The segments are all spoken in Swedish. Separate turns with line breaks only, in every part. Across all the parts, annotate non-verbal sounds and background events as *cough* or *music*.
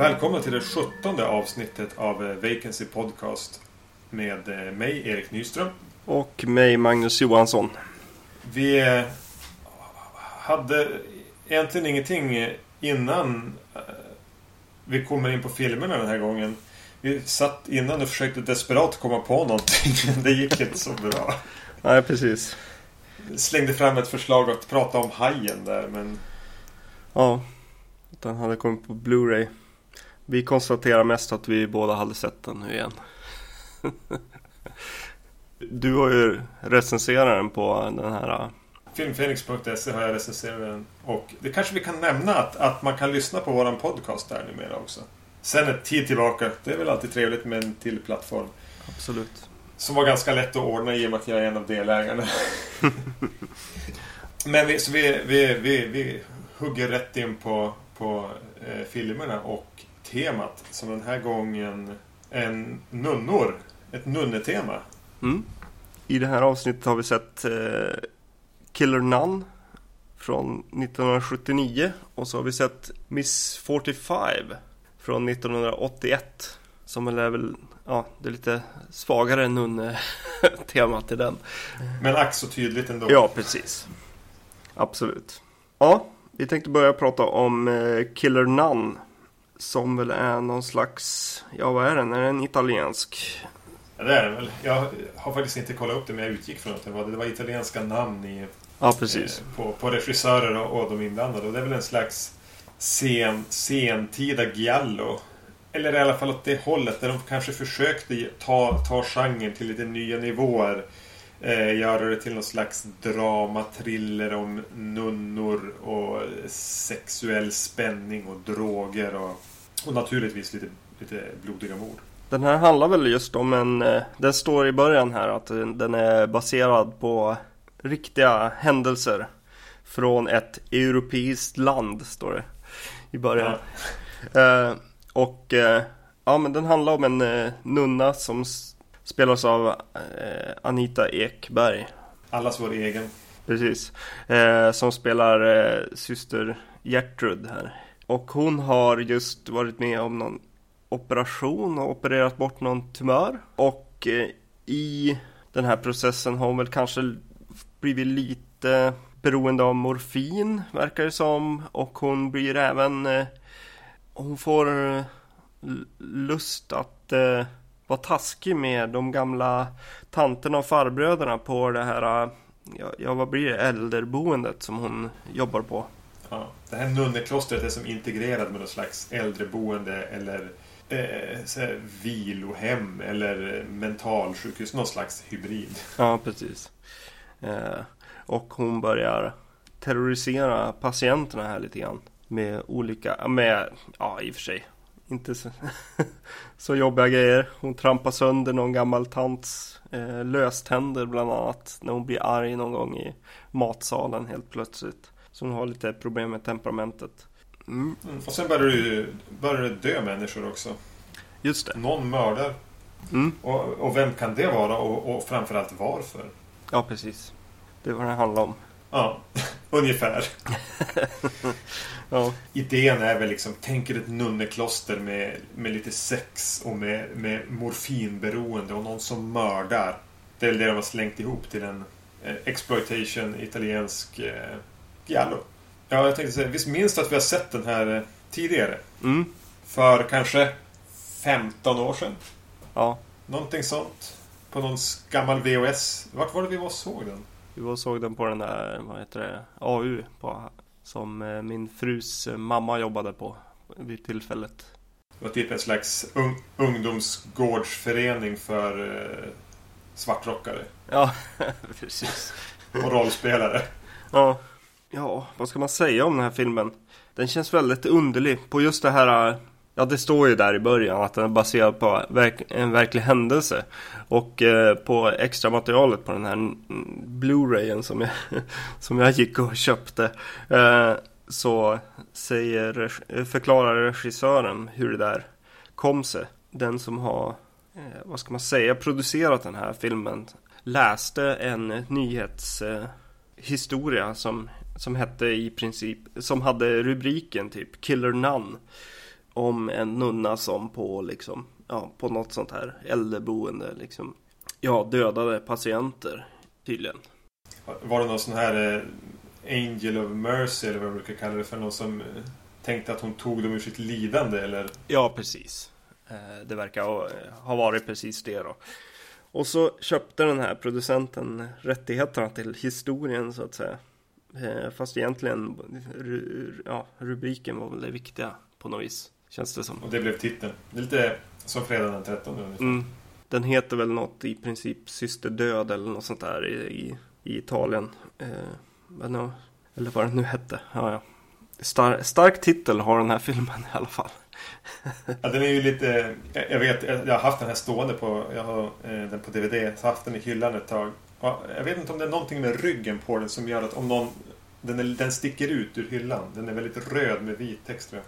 Välkomna till det sjuttonde avsnittet av eh, Vacancy Podcast med eh, mig, Erik Nyström.
Och mig, Magnus Johansson.
Vi eh, hade egentligen ingenting innan vi kommer in på filmerna den här gången. Vi satt innan och försökte desperat komma på någonting, *laughs* men det gick inte så bra.
Nej, precis.
Slängde fram ett förslag att prata om Hajen där, men...
Ja, den hade kommit på Blu-ray. Vi konstaterar mest att vi båda hade sett den nu igen. *laughs* du har ju recenserat den på den här...
Filmfenix.se har jag recenserat den. Och det kanske vi kan nämna att, att man kan lyssna på våran podcast där numera också. Sen ett tid tillbaka. Det är väl alltid trevligt med en till plattform.
Absolut.
Som var ganska lätt att ordna i och med att jag är en av delägarna. *laughs* Men vi, så vi, vi, vi, vi hugger rätt in på, på eh, filmerna och temat som den här gången är nunnor. Ett nunnetema.
Mm. I det här avsnittet har vi sett eh, Killer Nun från 1979 och så har vi sett Miss 45 från 1981 som är väl, ja, det är lite svagare nunne-temat i den.
Men ack så tydligt ändå.
Ja, precis. Absolut. Ja, vi tänkte börja prata om eh, Killer Nun som väl är någon slags, ja vad är den? Är den italiensk?
Ja det är den väl. Jag har faktiskt inte kollat upp det men jag utgick från att det var, det var italienska namn i,
ja, precis.
Eh, på, på regissörer och, och de inblandade. Och det är väl en slags sen, sentida giallo. Eller i alla fall åt det hållet där de kanske försökte ta, ta genren till lite nya nivåer. Eh, göra det till någon slags drama, thriller om nunnor och sexuell spänning och droger och och naturligtvis lite, lite blodiga mord.
Den här handlar väl just om en, eh, det står i början här att den är baserad på riktiga händelser från ett europeiskt land, står det i början. Ja. Eh, och eh, ja, men den handlar om en eh, nunna som spelas av Anita Ekberg.
Allas vår egen.
Precis. Som spelar syster Gertrud här. Och hon har just varit med om någon operation och opererat bort någon tumör. Och i den här processen har hon väl kanske blivit lite beroende av morfin verkar det som. Och hon blir även... Eh, hon får eh, lust att vara taskig med de gamla tanterna och farbröderna på det här, ja vad blir det, äldreboendet som hon jobbar på.
Ja. Det här nunneklostret är som integrerat med någon slags äldreboende eller eh, så här, vilohem eller mentalsjukhus. Någon slags hybrid.
Ja, precis. Eh, och hon börjar terrorisera patienterna här lite grann. Med olika, med, ja i och för sig, inte så, *laughs* så jobbiga grejer. Hon trampar sönder någon gammal tants eh, löständer bland annat. När hon blir arg någon gång i matsalen helt plötsligt. Som har lite problem med temperamentet.
Mm. Och sen börjar det, börjar det dö människor också.
Just det.
Någon mördar. Mm. Och, och, vem kan det vara och, och framförallt varför?
Ja, precis. Det är vad det handlar om.
Ja, *laughs* ungefär. *laughs* ja. Idén är väl liksom, tänk er ett nunnekloster med, med lite sex och med, med morfinberoende och någon som mördar. Det är det de har slängt ihop till en eh, exploitation italiensk eh, Giallo. Ja, jag tänkte säga, visst minns du att vi har sett den här eh, tidigare?
Mm.
För kanske 15 år sedan?
Ja.
Någonting sånt. På någon gammal VHS. Vart var det vi var och såg den?
Vi var och såg den på den där, vad heter det, AU. På, som eh, min frus eh, mamma jobbade på vid tillfället.
Det var typ en slags un ungdomsgårdsförening för eh, svartrockare.
Ja, *laughs* precis.
Och rollspelare.
Ja. Ja, vad ska man säga om den här filmen? Den känns väldigt underlig på just det här Ja, det står ju där i början att den är baserad på verk en verklig händelse. Och eh, på extra materialet på den här Blu-rayen som jag, *laughs* som jag gick och köpte. Eh, så säger, förklarar regissören hur det där kom sig. Den som har, eh, vad ska man säga, producerat den här filmen läste en nyhetshistoria eh, som, som hette i princip, som hade rubriken typ Killer Nun. Om en nunna som på liksom, ja, på något sånt här äldreboende liksom, ja, dödade patienter tydligen.
Var det någon sån här eh, Angel of Mercy eller vad man brukar kalla det för? Någon som eh, tänkte att hon tog dem ur sitt lidande eller?
Ja, precis. Eh, det verkar ha varit precis det då. Och så köpte den här producenten rättigheterna till historien så att säga. Eh, fast egentligen, ja, rubriken var väl det viktiga på något vis. Känns det som.
Och det blev titeln. Det är lite som fredag den 13 ungefär. Mm.
Den heter väl något i princip Syster Död eller något sånt där i, i, i Italien. Eh, men, eller vad det nu hette. Ja, ja. Star, stark titel har den här filmen i alla fall.
ja, den är ju lite... Jag vet, jag har haft den här stående på... Jag har eh, den på DVD. Har haft den i hyllan ett tag. Jag vet inte om det är någonting med ryggen på den som gör att om någon... Den, är, den sticker ut ur hyllan. Den är väldigt röd med vit text tror jag.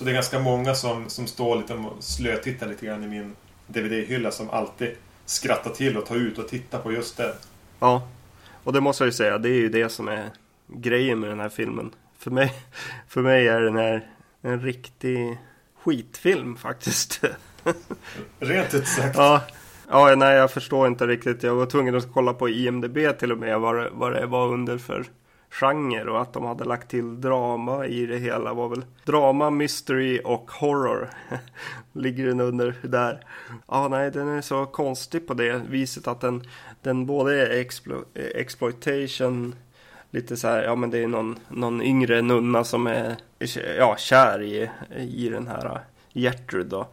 Så det är ganska många som, som står lite slötittar lite grann i min DVD-hylla som alltid skrattar till och tar ut och tittar på just den.
Ja, och det måste jag ju säga. Det är ju det som är grejen med den här filmen. För mig, *laughs* för mig är den här en riktig skitfilm faktiskt. *laughs*
Rent ut sagt.
Ja. ja, nej jag förstår inte riktigt. Jag var tvungen att kolla på IMDB till och med vad det, vad det var under för genre och att de hade lagt till drama i det hela var väl drama, mystery och horror. *laughs* Ligger den under där. Ja, nej, den är så konstig på det viset att den, den både är explo exploitation lite så här, ja men det är någon, någon yngre nunna som är ja, kär i, i den här äh, Gertrud då.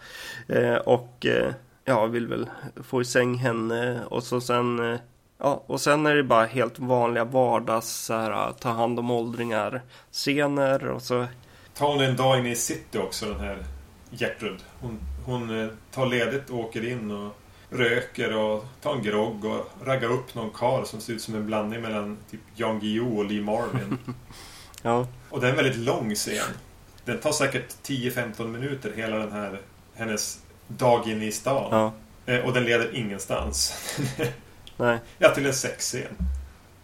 Eh, och eh, ja, vill väl få i säng henne och så sen eh, Ja, och sen är det bara helt vanliga vardags så här, ta hand om åldringar scener och så.
Tar hon en dag inne i city också den här Gertrud. Hon, hon eh, tar ledigt och åker in och röker och tar en grogg och raggar upp någon karl som ser ut som en blandning mellan typ Jan Guillou och Lee Marvin. *laughs*
ja.
Och det är en väldigt lång scen. Den tar säkert 10-15 minuter hela den här hennes dag inne i stan. Ja. Eh, och den leder ingenstans. *laughs*
Nej.
Ja, till en sexscen.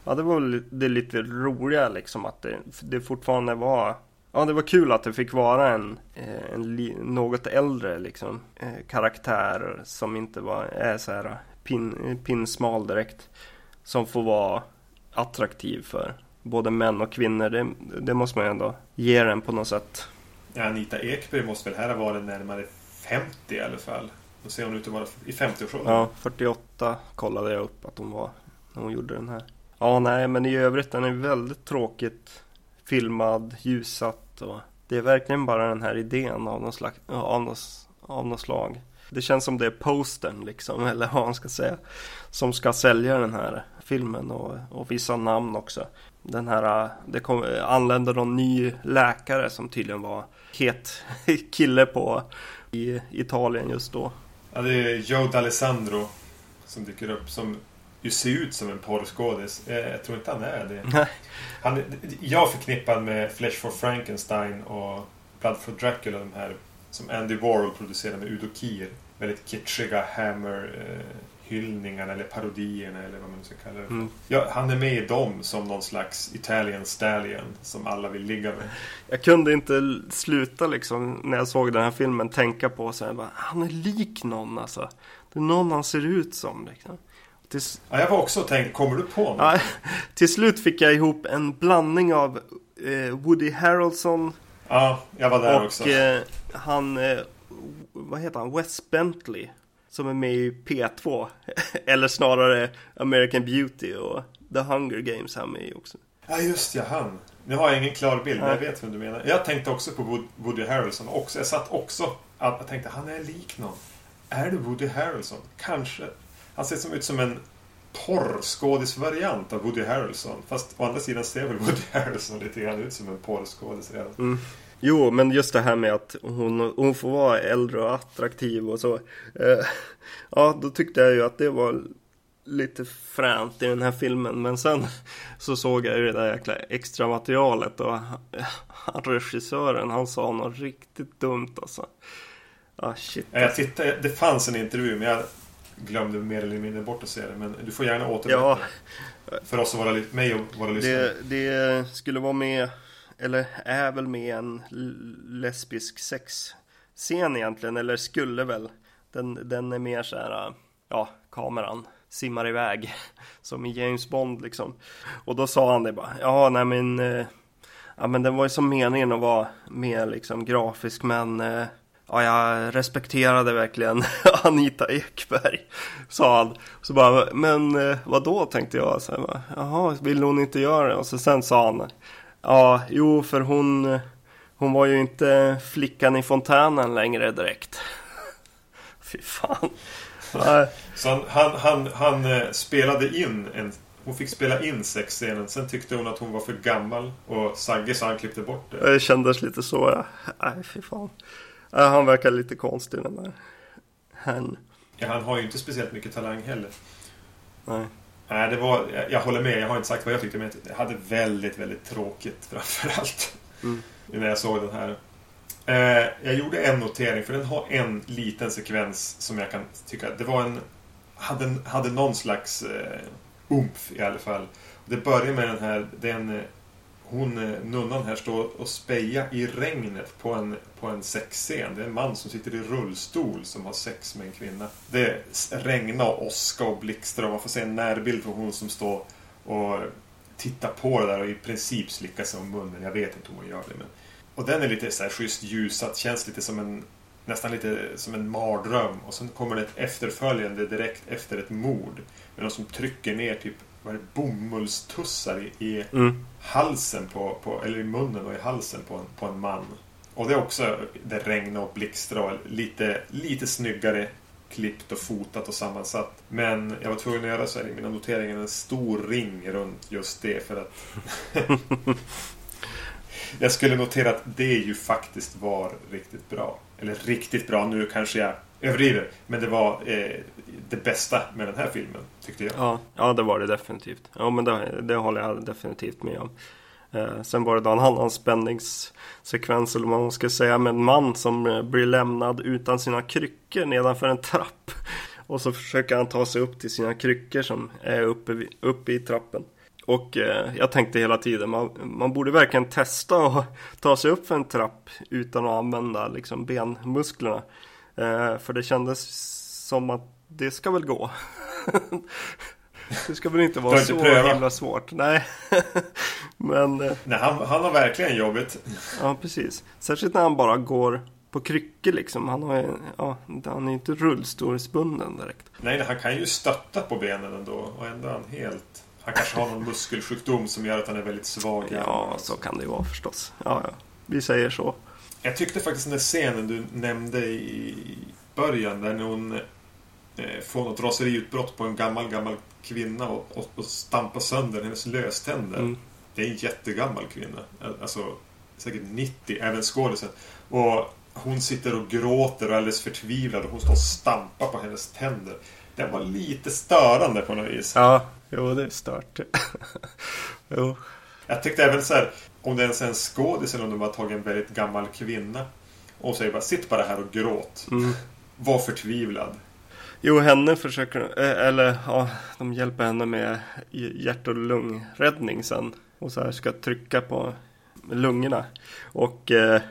Ja, det var väl det lite roliga liksom att det, det fortfarande var Ja, det var kul att det fick vara en, eh, en något äldre liksom, eh, karaktär som inte var, är så här pin, pinsmal direkt. Som får vara attraktiv för både män och kvinnor. Det, det måste man ju ändå ge den på något sätt.
Ja, Anita Ekberg måste väl här ha varit närmare 50 i alla fall. Då ser hon ut att vara i 50-årsåldern.
Ja, 48 kollade jag upp att hon var när hon gjorde den här. Ja, nej, men i övrigt den är väldigt tråkigt filmad, ljussatt och det är verkligen bara den här idén av någon, slags, av någon, av någon slag. Det känns som det är postern liksom, *laughs* eller vad man ska säga, som ska sälja den här filmen och, och vissa namn också. Den här, det kom, anlände någon ny läkare som tydligen var het *laughs* kille på i Italien just då.
Ja, det är Joe D'Alessandro som dyker upp som ju ser ut som en porrskådis. Eh, jag tror inte han är det. Han, jag förknippar med Flesh for Frankenstein och Blood for Dracula, de här som Andy Warhol producerade med Udo Kier. Väldigt kitschiga Hammer eh, hyllningarna eller parodierna eller vad man nu ska kalla det mm. ja, Han är med i dem som någon slags Italian stallion som alla vill ligga med.
Jag kunde inte sluta liksom när jag såg den här filmen tänka på så här, bara, han är lik någon alltså. Det är någon han ser ut som liksom.
Tills... Ja, jag var också tänkt, kommer du på något? Ja, *laughs*
till slut fick jag ihop en blandning av eh, Woody Harrelson
Ja, jag var där
och,
också.
Och eh, han, eh, vad heter han, Wes Bentley som är med i P2. *laughs* Eller snarare American Beauty och The Hunger Games han med i också.
Ja just ja, han. Nu har jag ingen klar bild, men jag vet vem du menar. Jag tänkte också på Woody Harrelson också. Jag satt också och tänkte, han är lik någon. Är det Woody Harrelson? Kanske. Han ser som ut som en porrskådisvariant av Woody Harrelson. Fast å andra sidan ser väl Woody *laughs* Harrelson lite grann ut som en porrskådis redan.
Mm. Jo, men just det här med att hon, hon får vara äldre och attraktiv och så. Eh, ja, då tyckte jag ju att det var lite fränt i den här filmen. Men sen så såg jag ju det där jäkla extra materialet och han, regissören han sa något riktigt dumt alltså.
Ah, shit. Jag tittade, det fanns en intervju men jag glömde mer eller mindre bort att se det. Men du får gärna återberätta. Ja. För oss och våra, mig och våra lyssnare.
Det, det skulle vara med, eller är väl med en lesbisk sexscen egentligen. Eller skulle väl. Den, den är mer så här, äh, ja, kameran simmar iväg. *laughs* Som i James Bond liksom. Och då sa han det bara. Ja, nej men. Eh, ja men den var ju som meningen att vara mer liksom grafisk men. Eh, ja, jag respekterade verkligen *laughs* Anita Ekberg. Sa han. Så bara, men eh, vad då tänkte jag. Så här, Jaha, vill hon inte göra det? Och så sen sa han. Ja, jo för hon. Hon var ju inte flickan i fontänen längre direkt. *laughs* Fy fan.
Så han, han, han, han eh, spelade in en hon fick spela in sexscenen. Sen tyckte hon att hon var för gammal. Och Sagge sa han klippte bort det.
Det kändes lite så ja. Nej fy fan. Han verkar lite konstig den där. Han.
Ja, han har ju inte speciellt mycket talang heller.
Nej.
Nej, det var, jag, jag håller med. Jag har inte sagt vad jag tyckte. Men jag hade väldigt, väldigt tråkigt *laughs* framförallt. Mm. När jag såg den här. Eh, jag gjorde en notering, för den har en liten sekvens som jag kan tycka... Det var en... Hade, hade någon slags eh, umf i alla fall. Det börjar med den här... Den, hon, eh, nunnan här, står och speja i regnet på en, på en sexscen. Det är en man som sitter i rullstol som har sex med en kvinna. Det regnar och åska och blixtrar och man får se en närbild på hon som står och tittar på det där och i princip slickar sig om munnen. Jag vet inte om hon gör det men och den är lite så här schysst ljusat, känns lite som en nästan lite som en mardröm. Och sen kommer det ett efterföljande direkt efter ett mord. Med någon som trycker ner typ vad är det, bomullstussar i, i mm. halsen på, på, eller i munnen och i halsen på en, på en man. Och det är också, det regnar och blixtrar lite, lite snyggare klippt och fotat och sammansatt. Men jag var tvungen att göra så här i mina noteringar en stor ring runt just det för att *laughs* Jag skulle notera att det ju faktiskt var riktigt bra. Eller riktigt bra, nu kanske jag överdriver. Men det var eh, det bästa med den här filmen, tyckte jag.
Ja, ja det var det definitivt. Ja, men det, det håller jag definitivt med om. Eh, sen var det då en annan spänningssekvens, eller vad man ska säga, med en man som eh, blir lämnad utan sina kryckor nedanför en trapp. *laughs* Och så försöker han ta sig upp till sina kryckor som är uppe, uppe i trappen. Och eh, jag tänkte hela tiden, man, man borde verkligen testa att *laughs* ta sig upp för en trapp utan att använda liksom, benmusklerna. Eh, för det kändes som att det ska väl gå. *laughs* det ska väl inte vara så pröva. himla svårt. Nej. *laughs* Men... Eh,
Nej, han, han har verkligen jobbet.
ja, precis. Särskilt när han bara går på kryckor liksom. Han, har, ja, han är inte rullstolsbunden direkt.
Nej, han kan ju stötta på benen ändå och ändå är han helt han kanske har någon muskelsjukdom som gör att han är väldigt svag.
Ja, så kan det vara förstås. Ja, ja. Vi säger så.
Jag tyckte faktiskt den där scenen du nämnde i början där hon eh, får något raseriutbrott på en gammal, gammal kvinna och, och, och stampar sönder hennes löständer. Mm. Det är en jättegammal kvinna. Alltså säkert 90, även skådisen. Och hon sitter och gråter och är alldeles förtvivlad och hon står och stampar på hennes tänder. Den var lite störande på något vis.
Ja, Jo, det är stört. *laughs*
jo. Jag tyckte även så här, om det ens är en skådis eller om de har tagit en väldigt gammal kvinna och säger bara sitt bara här och gråt. Mm. Var förtvivlad.
Jo, henne försöker, eh, eller ja, de hjälper henne med hjärt och lungräddning sen. Och så här ska trycka på lungorna. Och eh,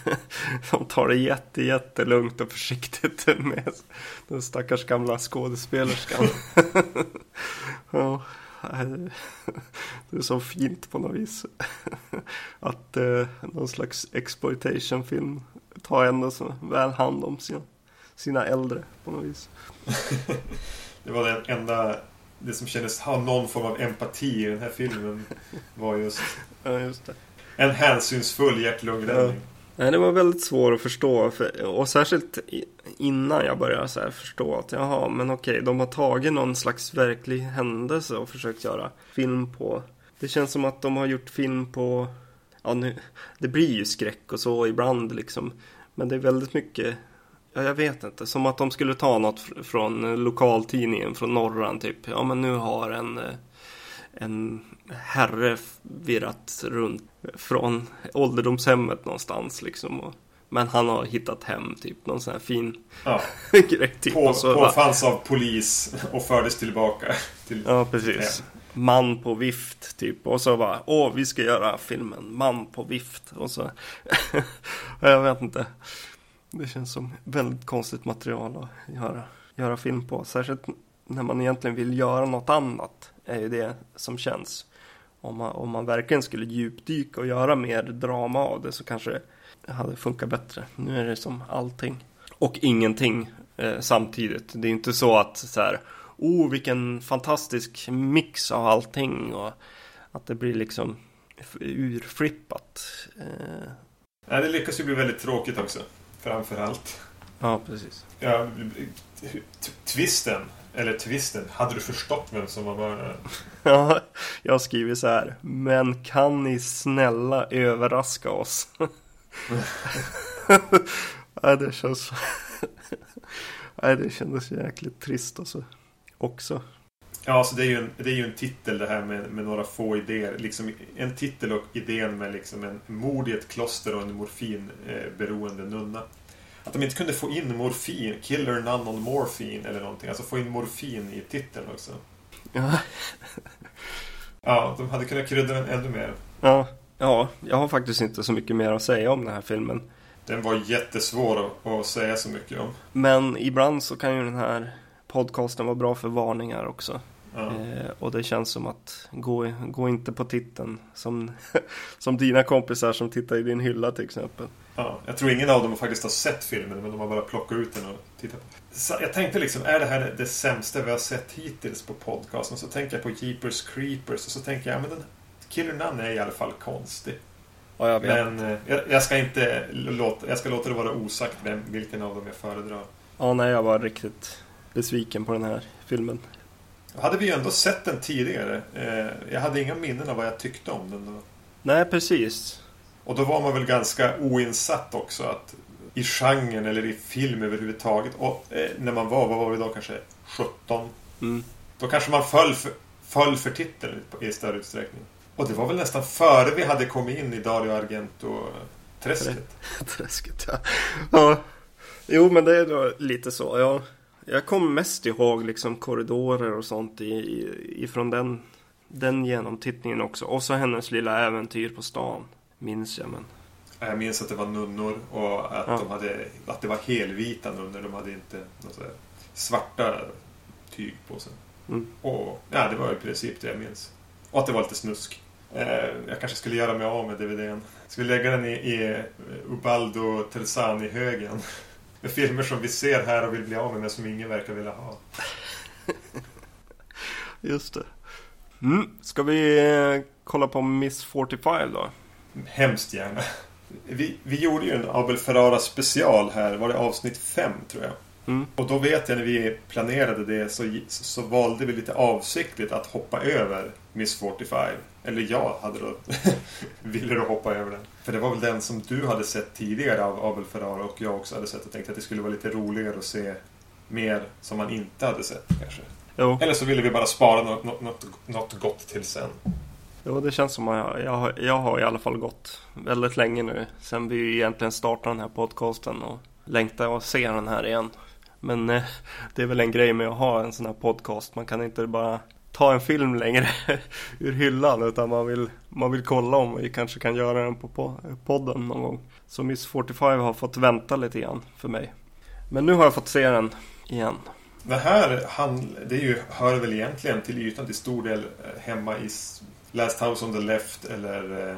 *laughs* de tar det jätte, jättelugnt och försiktigt med den stackars gamla skådespelerskan. *laughs* ja, *laughs* det är så fint på något vis. *laughs* Att eh, någon slags exploitation-film tar ändå så väl hand om sina, sina äldre på något vis. *laughs*
det var den enda det som kändes ha någon form av empati i den här filmen var just,
ja, just det
en hänsynsfull hjärt-lungräddning.
Nej, det var väldigt svårt att förstå. För, och särskilt innan jag började så förstå att jaha, men okej, de har tagit någon slags verklig händelse och försökt göra film på. Det känns som att de har gjort film på, ja nu, det blir ju skräck och så ibland liksom. Men det är väldigt mycket Ja, jag vet inte. Som att de skulle ta något från lokaltidningen från Norran typ. Ja, men nu har en, eh, en herre virrat runt från ålderdomshemmet någonstans liksom. Och, men han har hittat hem typ någon sån här fin
Ja. *laughs*
grej. Typ.
På,
så
påfanns av polis och fördes tillbaka. Till,
Ja, precis. Man på vift typ. Och så bara, åh, vi ska göra filmen Man på vift. Och så, *laughs* jag vet inte. Det känns som väldigt konstigt material att göra, göra film på. Särskilt när man egentligen vill göra något annat. Är ju det som känns. Om man, om man verkligen skulle djupdyka och göra mer drama av det så kanske hade funkat bättre. Nu är det som allting. Och ingenting eh, samtidigt. Det är inte så att så här, oh vilken fantastisk mix av allting och att det blir liksom urflippat. Eh,
Nej, det lyckas ju bli väldigt tråkigt också. Framför allt.
ja, precis.
Ja, twisten. Eller twisten. Hade du förstått vem som var mördaren? *laughs*
Ja, jag har skrivit så här. Men kan ni snälla överraska oss? *laughs* *laughs* Nej, det känns... *laughs* Nej, det kändes jäkligt trist alltså. Också.
Ja, alltså det är ju en, det är ju en titel det här med, med några få idéer. Liksom en titel och idén med liksom en mord i ett kloster och en morfinberoende nunna. Att de inte kunde få in morfin, Killer None on Morphine eller någonting. Alltså få in morfin i titeln också.
Ja,
Ja, de hade kunnat krydda den ännu mer.
ja, ja, jag har faktiskt inte så mycket mer att säga om den här filmen.
Den var jättesvår att, säga så mycket om.
Men ibland så kan ju den här podcasten vara bra för varningar också.
Ja.
Eh, och det känns som att gå, gå inte på titeln som, *laughs* som dina kompisar som tittar i din hylla till exempel.
Ja, jag tror ingen av dem faktiskt har sett filmen, men de har bara plockat ut den och tittat. Så jag tänkte liksom, är det här det sämsta vi har sett hittills på podcasten? Så tänker jag på Jeepers Creepers och så tänker jag, ja, men den None är i alla fall konstig.
Ja, jag
Men eh, jag, jag ska inte låta, jag ska låta det vara osagt vem, vilken av dem jag föredrar.
Ja, nej, jag var riktigt besviken på den här filmen.
Hade vi ju ändå sett den tidigare. Eh, jag hade inga minnen av vad jag tyckte om den då.
Nej, precis.
Och då var man väl ganska oinsatt också att i genren eller i film överhuvudtaget. Och eh, när man var, vad var vi då kanske 17?
Mm.
Då kanske man föll för, föll för titeln i större utsträckning. Och det var väl nästan före vi hade kommit in i Dario Argento-träsket. *laughs*
Träsket, ja. ja. Jo, men det är då lite så. Ja. Jag kommer mest ihåg liksom korridorer och sånt i, i, ifrån den, den genomtittningen också. Och så hennes lilla äventyr på stan. Minns jag, men.
Jag minns att det var nunnor och att,
Ja.
de hade, att det var helvita nunnor. De hade inte svarta tyg på sig.
Mm.
Och ja, det var i princip det jag minns. Och att det var lite snusk. Eh, jag kanske skulle göra mig av med DVDn. Skulle lägga den i, i eh, Ubaldo Terzani-högen. *laughs* Med filmer som vi ser här och vill bli av med men som ingen verkar vilja ha. *laughs*
Just det. Mm. Ska vi eh, kolla på Miss 45 då?
Hemskt gärna. Vi, vi gjorde ju en Abel Ferrara special här. Var det avsnitt fem tror jag?
Mm.
Och då vet jag när vi planerade det så, så, valde vi lite avsiktligt att hoppa över Miss 45. Eller jag hade då *laughs* ville då hoppa över den. För det var väl den som du hade sett tidigare av Abel Ferrara och jag också hade sett och tänkte att det skulle vara lite roligare att se mer som man inte hade sett kanske.
Jo,
Eller så ville vi bara spara något, något, något, något gott till sen.
jo det känns som att jag, jag, har, jag har i alla fall gått väldigt länge nu. Sen vi egentligen startade den här podcasten och längtar att se den här igen. Men eh, det är väl en grej med att ha en sån här podcast. Man kan inte bara ta en film längre *laughs* ur hyllan utan man vill, man vill kolla om vi kanske kan göra den på podden någon gång. Så Miss 45 har fått vänta lite grann för mig. Men nu har jag fått se den igen.
Det här han, det är ju, hör väl egentligen till ytan till stor del eh, hemma i Last House on the Left eller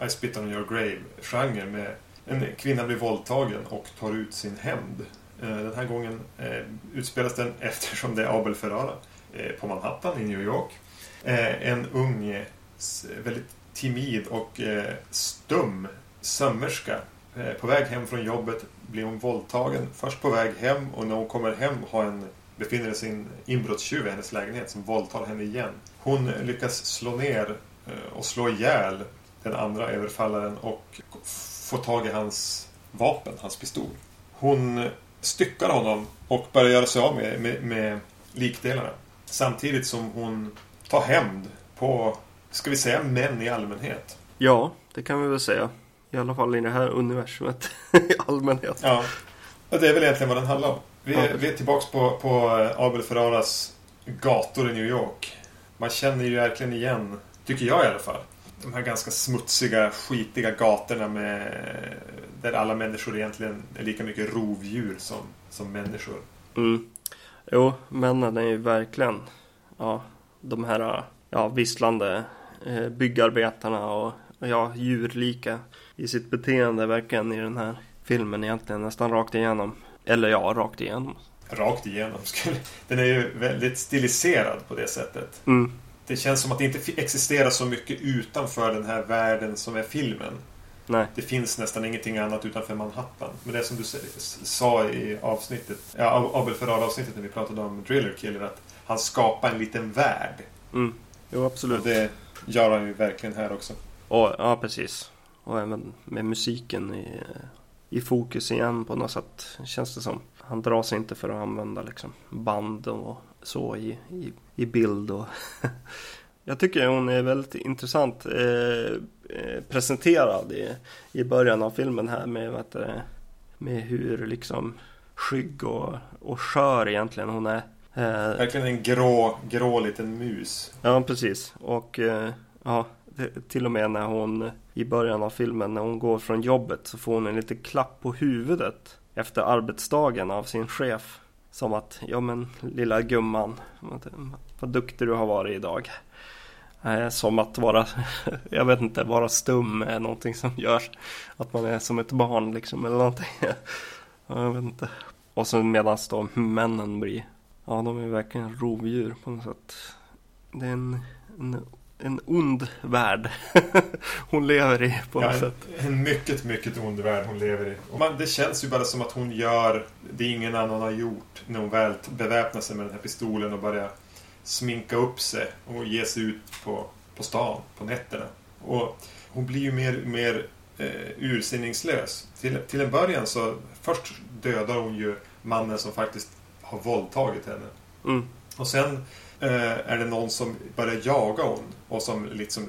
eh, I Spit on Your Grave-genren med en kvinna blir våldtagen och tar ut sin hämnd. Eh, den här gången eh, utspelas den *laughs* eftersom det är Abel Ferrara eh, på Manhattan i New York. En ung, väldigt timid och stum sömmerska På väg hem från jobbet blir hon våldtagen. Först på väg hem och när hon kommer hem har en, befinner sig en inbrottstjuv i hennes lägenhet som våldtar henne igen. Hon lyckas slå ner och slå ihjäl den andra överfallaren och få tag i hans vapen, hans pistol. Hon styckar honom och börjar göra sig av med, med, med likdelarna. Samtidigt som hon tar hämnd på, ska vi säga män i allmänhet.
Ja, det kan vi väl säga. I alla fall i det här universumet *laughs* i allmänhet.
Ja, och det är väl egentligen vad den handlar om. Vi,
Ja.
är- vi är tillbaks på, på Abel Ferraras gator i New York. Man känner ju verkligen igen, tycker jag i alla fall, de här ganska smutsiga, skitiga gatorna med där alla människor egentligen är lika mycket rovdjur som, som människor.
Mm. Jo, männen är ju verkligen ja, de här ja, visslande eh, byggarbetarna och ja, djurlika i sitt beteende verkligen i den här filmen egentligen nästan rakt igenom. Eller ja, rakt igenom.
Rakt igenom. Den är ju väldigt stiliserad på det sättet.
Mm.
Det känns som att det inte existerar så mycket utanför den här världen som är filmen.
Nej.
Det finns nästan ingenting annat utanför Manhattan. Men det som du sa i avsnittet, ja, Abel Ferrara-avsnittet när vi pratade om Driller Killer, att han skapar en liten värld.
Mm. Jo,
Och
absolut.
det gör han ju verkligen här också.
Och, ja, precis. Och även med musiken i, i fokus igen på något sätt. Känns det som. Han drar sig inte för att använda liksom band och så i, i, i bild. Och *laughs* Jag tycker hon är väldigt intressant eh, eh, presenterad i, i början av filmen här med, det, med hur liksom skygg och, och skör egentligen hon är. Eh,
Verkligen en grå, grå liten mus.
Ja, precis. Och eh, ja, till och med när hon i början av filmen när hon går från jobbet så får hon en liten klapp på huvudet efter arbetsdagen av sin chef. Som att, ja men lilla gumman, vad, duktig du har varit idag. Eh, som att vara, *laughs* jag vet inte, vara stum är någonting som gör att man är som ett barn liksom eller någonting. *laughs* Jag vet inte. Och sen medan då männen blir, ja de är verkligen rovdjur på något sätt. Det är en, en, en ond värld *laughs* hon lever i på något
Ja,
sätt.
en, mycket, mycket ond värld hon lever i. Och man, det känns ju bara som att hon gör det ingen annan har gjort när hon väl beväpnar sig med den här pistolen och börjar sminka upp sig och ge sig ut på, på stan på nätterna. Och hon blir ju mer, mer eh, ursinningslös. Till, till en början så först dödar hon ju mannen som faktiskt har våldtagit henne.
Mm.
Och sen är det någon som börjar jaga hon och som liksom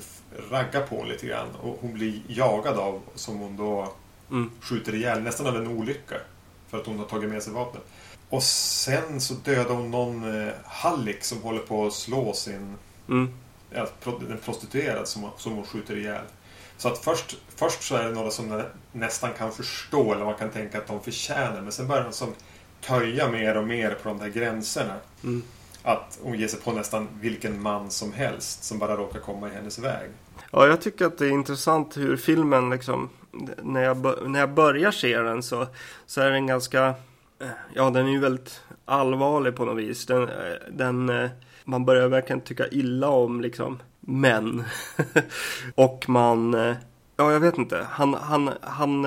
raggar på hon lite grann. Och hon blir jagad av, som hon då
Mm.
skjuter ihjäl, nästan av en olycka. För att hon har tagit med sig vapnet. Och sen så dödar hon någon eh, hallick som håller på att slå sin
Mm.
ja, en prostituerad som, som hon skjuter ihjäl. Så att först, först så är det några som nä- nästan kan förstå eller man kan tänka att de förtjänar. Men sen börjar de som töja mer och mer på de där gränserna.
Mm.
Att hon ger sig på nästan vilken man som helst som bara råkar komma i hennes väg.
Ja, jag tycker att det är intressant hur filmen liksom när jag, när jag börjar se den så, så är den ganska Ja, den är ju väldigt allvarlig på något vis. Den, den, man börjar verkligen tycka illa om liksom män. *laughs* Och man, ja jag vet inte, han, han, han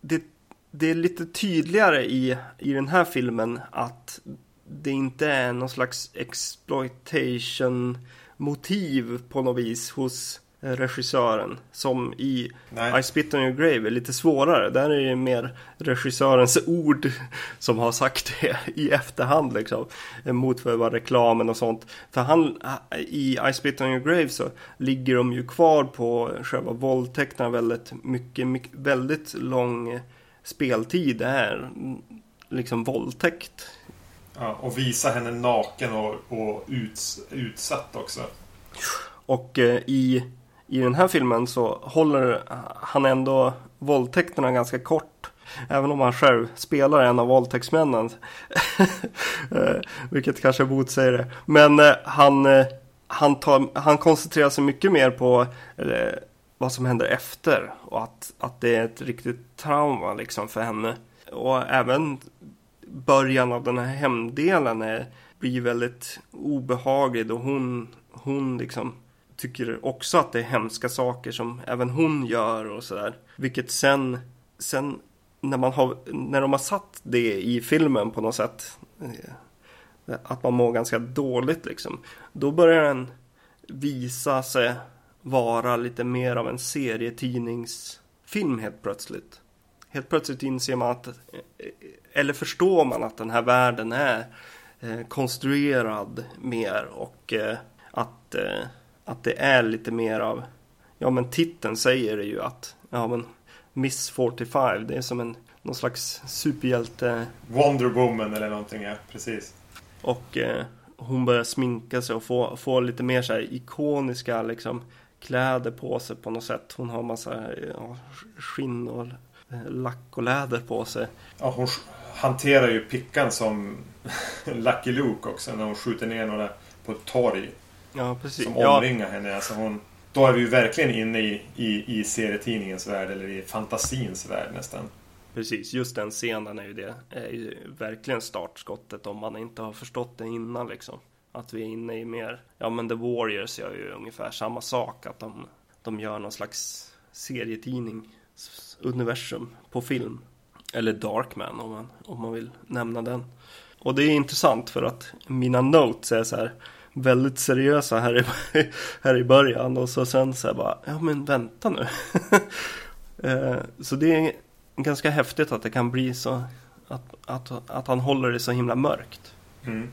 det, det är lite tydligare i, i den här filmen att det inte är någon slags exploitation motiv på något vis hos eh, regissören. Som i
Nej.
I spit on your grave är lite svårare. Där är det mer regissörens ord *laughs* som har sagt det i efterhand liksom. Mot för reklamen och sånt. För han, i I spit on your grave så ligger de ju kvar på själva våldtäkterna väldigt mycket, mycket väldigt lång speltid. Det är liksom våldtäkt.
Ja, och visa henne naken och, och uts, utsatt också.
Och eh, i, i den här filmen så håller han ändå våldtäkterna ganska kort. Även om han själv spelar en av våldtäktsmännen. *laughs* Eh, Vilket kanske motsäger det. Men eh, han, eh, han, tar, han koncentrerar sig mycket mer på eh, vad som händer efter. Och att, att det är ett riktigt trauma liksom för henne. Och även början av den här hemdelen är, blir väldigt obehaglig. Och hon, hon liksom tycker också att det är hemska saker som även hon gör och sådär. Vilket sen, sen när, man har, när de har satt det i filmen på något sätt. Eh, att man mår ganska dåligt liksom. Då börjar den visa sig vara lite mer av en serietidningsfilm helt plötsligt helt plötsligt inser man att, eller förstår man att den här världen är eh, konstruerad mer och eh, att, eh, att det är lite mer av, ja men titeln säger det ju att, ja men Miss 45, det är som en någon slags superhjälte.
Wonder Woman eller någonting, ja precis.
Och eh, hon börjar sminka sig och få, få lite mer så här ikoniska liksom kläder på sig på något sätt. Hon har massa ja, skinn och lack och läder på sig.
Ja, hon hanterar ju pickan som *laughs* Lucky Luke också när hon skjuter ner några på ett torg.
Ja, precis.
Som omringar ja. henne. Alltså hon, då är vi ju verkligen inne i, i, i serietidningens värld eller i fantasins värld nästan.
Precis, just den scenen är ju det. Är ju verkligen startskottet om man inte har förstått det innan liksom. Att vi är inne i mer, ja men The Warriors gör ju ungefär samma sak. Att de, de gör någon slags serietidning universum på film. Eller Darkman om man, om man vill nämna den. Och det är intressant för att mina notes är så här väldigt seriösa här i, *laughs* här i början och så sen så här bara, ja men vänta nu. *laughs* Eh, så det är ganska häftigt att det kan bli så att, att, att han håller det så himla mörkt.
Mm.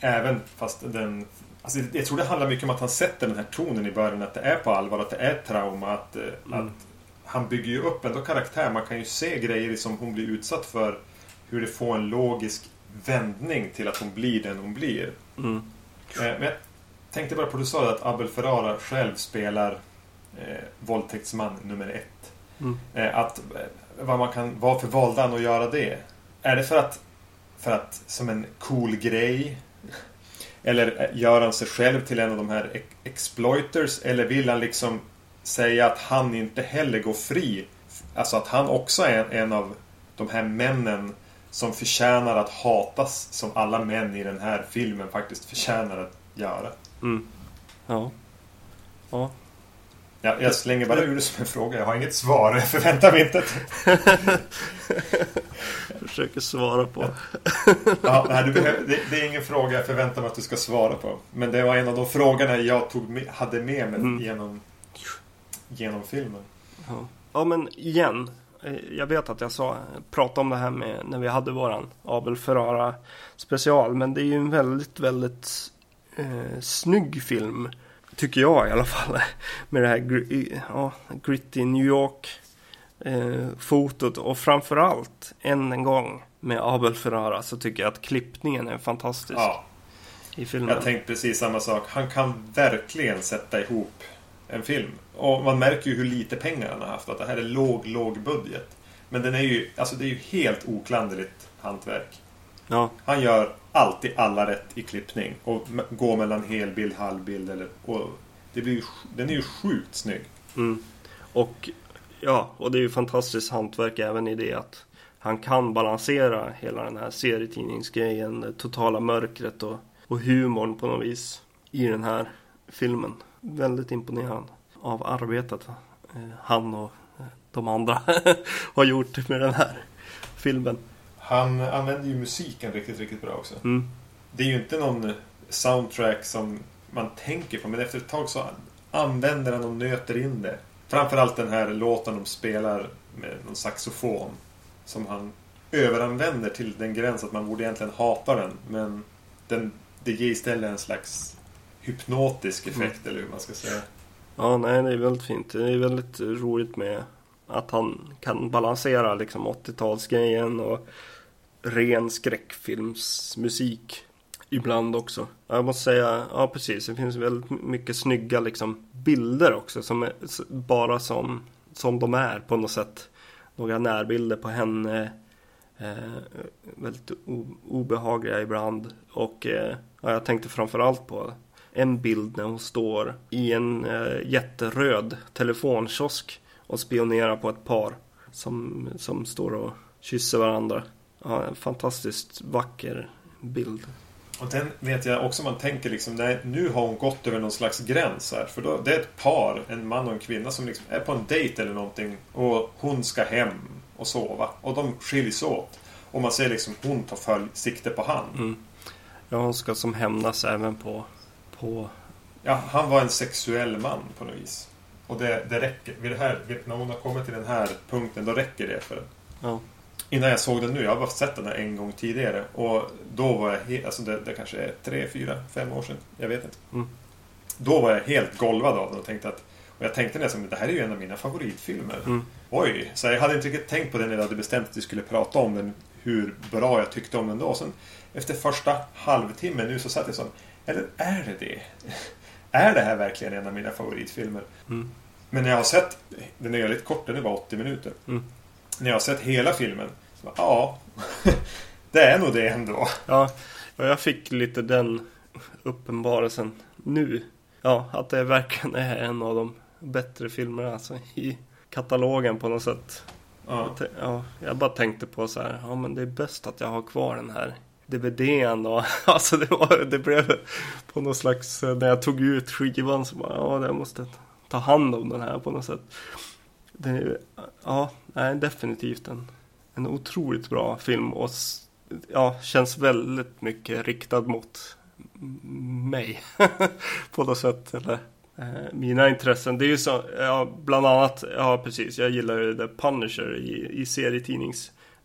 Även fast den... Alltså jag tror det handlar mycket om att han sätter den här tonen i början. Att det är på allvar, att det är trauma. Att, eh, mm. att han bygger ju upp ändå karaktär. Man kan ju se grejer som hon blir utsatt för. Hur det får en logisk vändning till att hon blir den hon blir. Mm. Eh, men jag tänkte bara på, du sa att Abel Ferrara själv spelar eh, våldtäktsman nummer ett. Mm. Eh, att vad man kan, varför valde han att göra det? Är det för att, för att som en cool grej? Eller gör han sig själv till en av de här exploiters? Eller vill han liksom säga att han inte heller går fri? Alltså att han också är en av de här männen som förtjänar att hatas som alla män i den här filmen faktiskt förtjänar att göra.
Mm. Ja. Ja,
Ja, jag slänger bara ur det som en fråga. Jag har inget svar. *laughs* Jag förväntar mig inte.
jag *laughs* försöker svara på.
ja, nej, behöver, det, det, är ingen fråga jag förväntar mig att du ska svara på. Men det var en av de frågorna jag tog med, hade med mig mm. genom, genom filmen.
Ja. ja, men igen. Eh, jag vet att jag sa, pratade om det här med när vi hade våran Abel Ferrara special. Men det är ju en väldigt, väldigt eh, snygg film. Tycker jag i alla fall. *laughs* Med det här ja, gritty New York eh, fotot och framförallt än en gång med Abel Ferrara så tycker jag att klippningen är fantastisk. Ja. I filmen.
Jag tänkte precis samma sak. Han kan verkligen sätta ihop en film. Och man märker ju hur lite pengar han har haft. Att det här är låg, låg budget. Men den är ju, alltså det är ju helt oklanderligt hantverk. Ja. Han gör alltid alla rätt i klippning. Och går mellan helbild, halvbild. Eller, och det blir, den är ju sjukt snygg.
Mm. Och ja, och det är ju fantastiskt hantverk även i det att han kan balansera hela den här serietidningsgrejen, det totala mörkret och, och humorn på något vis i den här filmen. Väldigt imponerande av arbetet eh, han och eh, de andra *laughs* har gjort med den här filmen.
Han använder ju musiken riktigt, riktigt bra också. Mm. Det är ju inte någon soundtrack som man tänker på, men efter ett tag så använder han och nöter in det. Framförallt den här låten de spelar med någon saxofon. Som han överanvänder till den gräns att man borde egentligen hata den. Men den, det ger istället en slags hypnotisk effekt, mm. eller hur man ska säga.
Ja, nej, det är väldigt fint. Det är väldigt roligt med att han kan balansera liksom 80-talsgrejen och ren skräckfilmsmusik ibland också. Jag måste säga, ja precis, det finns väldigt mycket snygga liksom bilder också som är bara som, som de är på något sätt. Några närbilder på henne. Eh, väldigt obehagliga ibland. Och eh, ja, jag tänkte framförallt på en bild när hon står i en eh, jätteröd telefonkiosk och spionerar på ett par som, som står och kysser varandra. Ja, en fantastiskt vacker bild.
Och den vet jag också man tänker liksom, nej, nu har hon gått över någon slags gräns här. För då, det är ett par, en man och en kvinna som liksom är på en dejt eller någonting. Och hon ska hem och sova. Och de skiljs åt. Och man ser liksom hon tar följ, sikte på han. Mm.
Ja, hon ska som hämnas även på, på...
Ja, han var en sexuell man på något vis. Och det, det räcker. Vid det här, när hon har kommit till den här punkten, då räcker det för
Ja.
Innan jag såg den nu. Jag har bara sett den här en gång tidigare. Och då var jag. Alltså det, det kanske är tre, fyra, fem år sedan. Jag vet inte.
Mm.
Då var jag helt golvad av den och tänkte att... Och jag tänkte nästan att det här är ju en av mina favoritfilmer.
Mm.
Oj! Så jag hade inte riktigt tänkt på den när jag hade bestämt att vi skulle prata om den. Hur bra jag tyckte om den då. Sen efter första halvtimmen nu så satt jag så Eller är det det? är det här verkligen en av mina favoritfilmer?
Mm.
Men när jag har sett... Den är lite kort, den är bara 80 minuter.
Mm.
När jag har sett hela filmen. Så bara, ja, *laughs* det är nog det ändå.
Ja, och jag fick lite den uppenbarelsen nu. Ja, att det verkligen är en av de bättre filmerna alltså, i katalogen på något sätt.
Ja.
Jag, ja, jag bara tänkte på så här, ja men det är bäst att jag har kvar den här DVDn och *laughs* alltså det, var, det blev på något slags, eh, när jag tog ut skivan så bara, ja jag måste ta hand om den här på något sätt. Det, ja, nej, definitivt en, en otroligt bra film och ja, känns väldigt mycket riktad mot mig *laughs* på något sätt. Eller, eh, mina intressen. Det är ju så, ja, bland annat, ja precis, jag gillar ju The Punisher i, i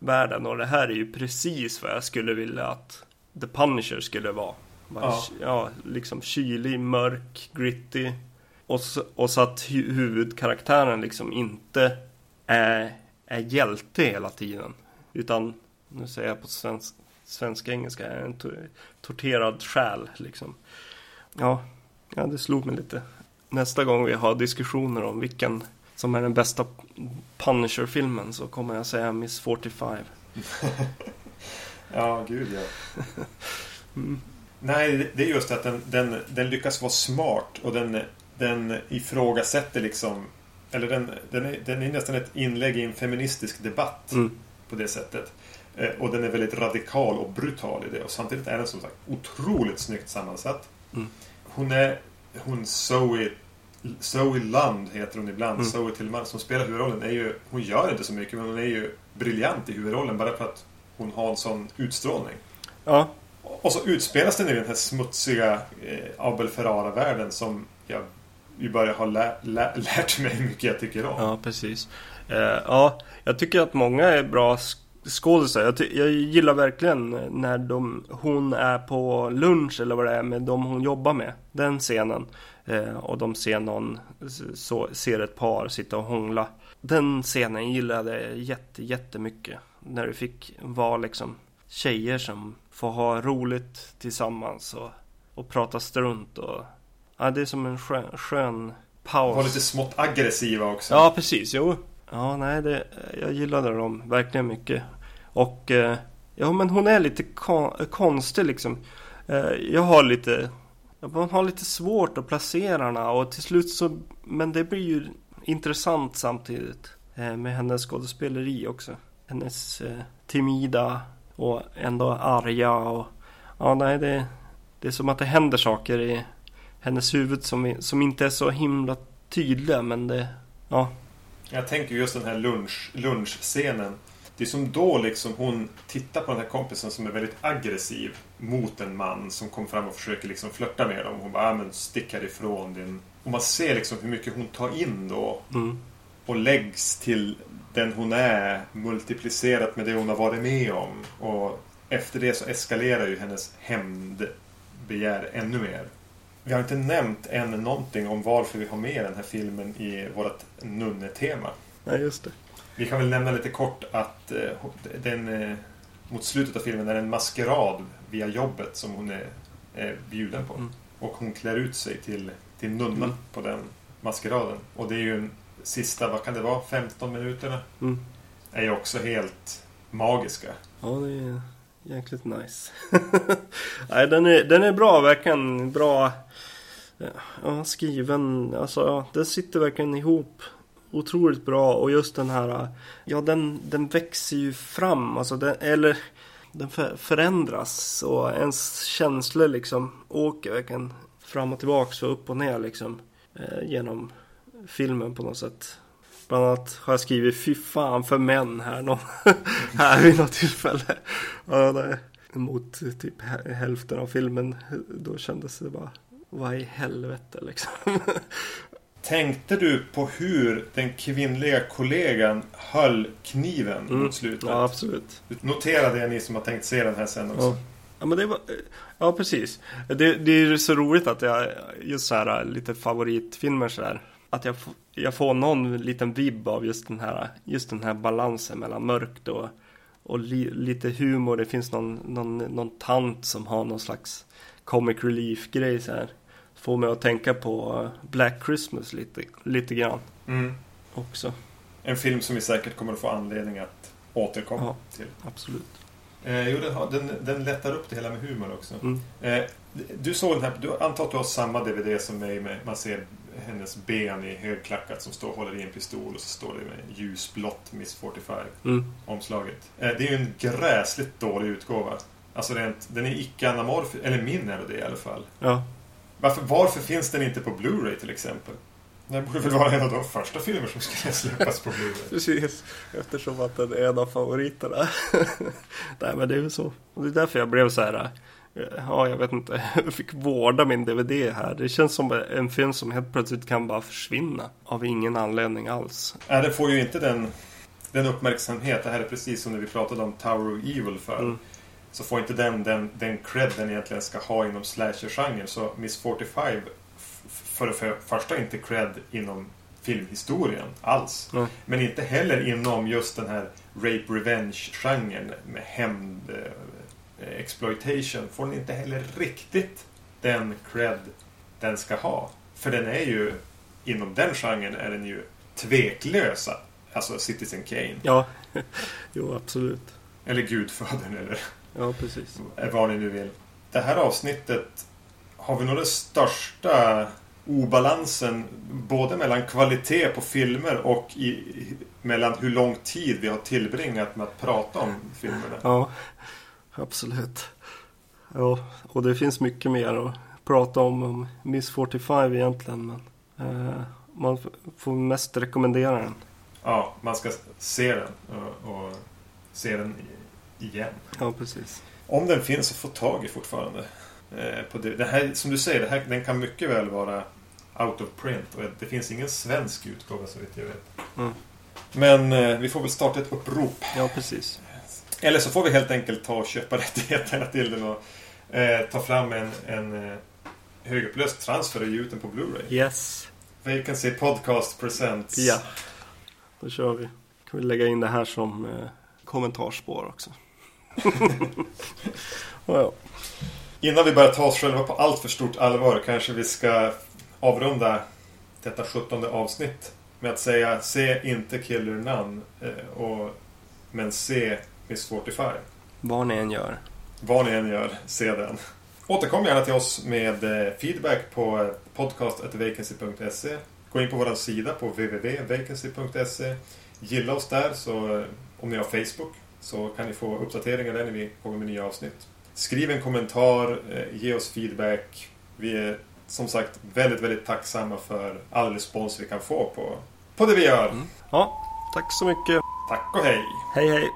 serietidningsvärlden och det här är ju precis vad jag skulle vilja att The Punisher skulle vara. Bara,
Ja.
ja, liksom kylig, mörk, gritty. Och så, och så att hu- huvudkaraktären liksom inte är, är hjälte hela tiden. Utan, nu säger jag på svensk, svenska engelska, är en to- torterad själ liksom. Ja, ja, det slog mig lite. Nästa gång vi har diskussioner om vilken som är den bästa Punisher-filmen så kommer jag säga Miss 45. *laughs*
Ja, gud ja. *laughs*
Mm.
Nej, det- är just att den, den, den lyckas vara smart och den, den ifrågasätter liksom... Eller den, den, är, den är nästan ett inlägg i en feministisk debatt
Mm.
på det sättet. Eh, Och den är väldigt radikal och brutal i det. Och samtidigt är den som sagt otroligt snyggt sammansatt.
Mm.
Hon är... Hon Zoe... Zoe Lund heter hon ibland.
Mm.
Zoe Tillman som spelar huvudrollen. Är ju, hon gör inte så mycket men hon är ju briljant i huvudrollen bara för att hon har en sån utstrålning.
Ja,
Och så utspelas den i den här smutsiga eh, Abel Ferrara-världen som jag ju börjar ha lä lä *laughs* lärt mig hur mycket jag tycker om.
Ja, precis. Eh, ja, jag tycker att många är bra sk- skådisar. Jag, jag gillar verkligen när de, hon är på lunch eller vad det är med de hon jobbar med. Den scenen. Eh, och de ser någon, så, ser ett par sitta och hångla. Den scenen gillade jag jätte, jättemycket. När det fick vara liksom tjejer som får ha roligt tillsammans och, och prata strunt. Och, ja, det är som en skön, skön paus.
Var lite smått aggressiva också.
Ja, precis. Jo. Ja, nej, det, jag gillade dem verkligen mycket. Och eh, ja, men hon är lite kon- konstig liksom. Eh, jag har lite, man har lite svårt att placera henne och till slut så, men det blir ju intressant samtidigt eh, med hennes skådespeleri också. Hennes eh, timida och ändå arga och ja, nej, det, det är som att det händer saker i hennes huvud som, som inte är så himla tydliga, men det, ja,
Jag tänker just den här lunch, lunchscenen. Det är som då liksom hon tittar på den här kompisen som är väldigt aggressiv mot en man som kommer fram och försöker liksom flörta med dem. Hon bara, ah, men stick härifrån din... Och man ser liksom hur mycket hon tar in då
mm,
och läggs till den hon är multiplicerat med det hon har varit med om. Och efter det så eskalerar ju hennes hämndbegär ännu mer. Vi har inte nämnt än någonting om varför vi har med den här filmen i vårt nunnetema.
nej just det.
Vi kan väl nämna lite kort att eh, den, eh, mot slutet av filmen är det en maskerad via jobbet som hon är, är bjuden på.
Mm.
Och hon klär ut sig till, till nunna
Mm.
på den maskeraden. Och det är ju en sista, vad kan det vara, 15 minuterna?
Mm.
Är ju också helt magiska.
Ja, det är jäkligt nice. *laughs* nej, den är, den är bra, verkligen bra ja, skriven. Alltså, ja, den sitter verkligen ihop otroligt bra och just den här, ja den, den växer ju fram, alltså den, eller den förändras och ens känslor liksom åker verkligen fram och tillbaka och upp och ner liksom eh, genom filmen på något sätt. Bland annat har jag skrivit fy fan för män här, någon, *laughs* här vid något tillfälle. Ja. Mot typ hälften av filmen då kändes det bara vad i helvete liksom. *laughs*
Tänkte du på hur den kvinnliga kollegan höll kniven
Mm.
mot slutet?
Ja, absolut.
Notera det ni som har tänkt se den här sen också.
Ja. Ja, men det var, ja precis. Det, det är så roligt att jag, just så här lite favoritfilmer så här. Att jag, jag får någon liten vibb av just den här, just den här balansen mellan mörkt och, och li, lite humor. Det finns någon, någon, någon tant som har någon slags comic relief grej så här. Får mig att tänka på Black Christmas lite, lite grann
Mm.
också.
En film som vi säkert kommer att få anledning att återkomma
Ja.
till.
Absolut.
Eh, jo, den, den lättar upp det hela med humor också.
Mm.
Eh, du såg den här, du antar att du har samma DVD som mig med, man ser hennes ben i högklackat som står och håller i en pistol och så står det med ljusblått Miss 45
Mm.
omslaget. Eh, det är ju en gräsligt dålig utgåva. Alltså rent, den är icke-anamorf, eller min är det i alla fall.
Ja.
Varför, varför finns den inte på Blu-ray till exempel? Det borde väl vara en av de första filmer som skulle *laughs* släppas på Blu-ray.
Precis, eftersom att den är en av favoriterna. *laughs* Nej men det är väl så. Det är därför jag blev så här. eh, Ja, jag vet inte. *laughs* Jag fick vårda min DVD här. Det känns som en film som helt plötsligt kan bara försvinna. Av ingen anledning alls.
Nej, den får ju inte den, den uppmärksamhet. Det här är precis som när vi pratade om Tower of Evil för.
Mm.
Så får inte den, den, den cred den egentligen ska ha inom slasher-genren. Så Miss 45 f- för det för- första inte cred inom filmhistorien alls.
Mm.
Men inte heller inom just den här rape revenge-genren med hämnd eh, exploitation. Får den inte heller riktigt den cred den ska ha. För den är ju, inom den genren är den ju tveklös. Alltså Citizen Kane.
Ja, *laughs* jo absolut.
Eller Gudfadern eller
Ja, precis.
vad ni nu vill. Det här avsnittet har vi nog den största obalansen både mellan kvalitet på filmer och i, mellan hur lång tid vi har tillbringat med att prata om filmerna.
Ja, absolut. Ja, och det finns mycket mer att prata om om Miss 45 egentligen. Men eh, man får mest rekommendera den.
Ja, man ska se den och, och se den igen.
Ja, precis.
Om den finns att få tag i fortfarande. Eh, på det, det här, som du säger, det här, den kan mycket väl vara out of print. Och det finns ingen svensk utgåva så vitt jag vet.
Mm.
Men eh, vi får väl starta ett upprop.
Ja, precis.
Eller så får vi helt enkelt ta och köpa *laughs* rättigheterna till den och eh, ta fram en, en eh, högupplöst transfer och ge ut den på Blu-ray.
Yes.
Vacancy Podcast Presents.
Ja, då kör vi. Kan vi lägga in det här som eh, kommentarspår också. *laughs* ja.
Innan vi börjar ta oss själva på allt för stort allvar kanske vi ska avrunda detta 17 avsnitt med att säga se inte Killer None eh, och, men se Miss 45.
Vad ni än gör.
Vad ni än gör, se den. Återkom gärna till oss med eh, feedback på podcast.vacancy.se. Gå in på vår sida på www.vacancy.se. Gilla oss där, så om ni har Facebook så kan ni få uppdateringar där när vi kommer med nya avsnitt. Skriv en kommentar, eh, ge oss feedback. Vi är som sagt väldigt, väldigt tacksamma för all respons vi kan få på, på det vi gör.
Ja, tack så mycket.
Tack och hej!
Hej hej.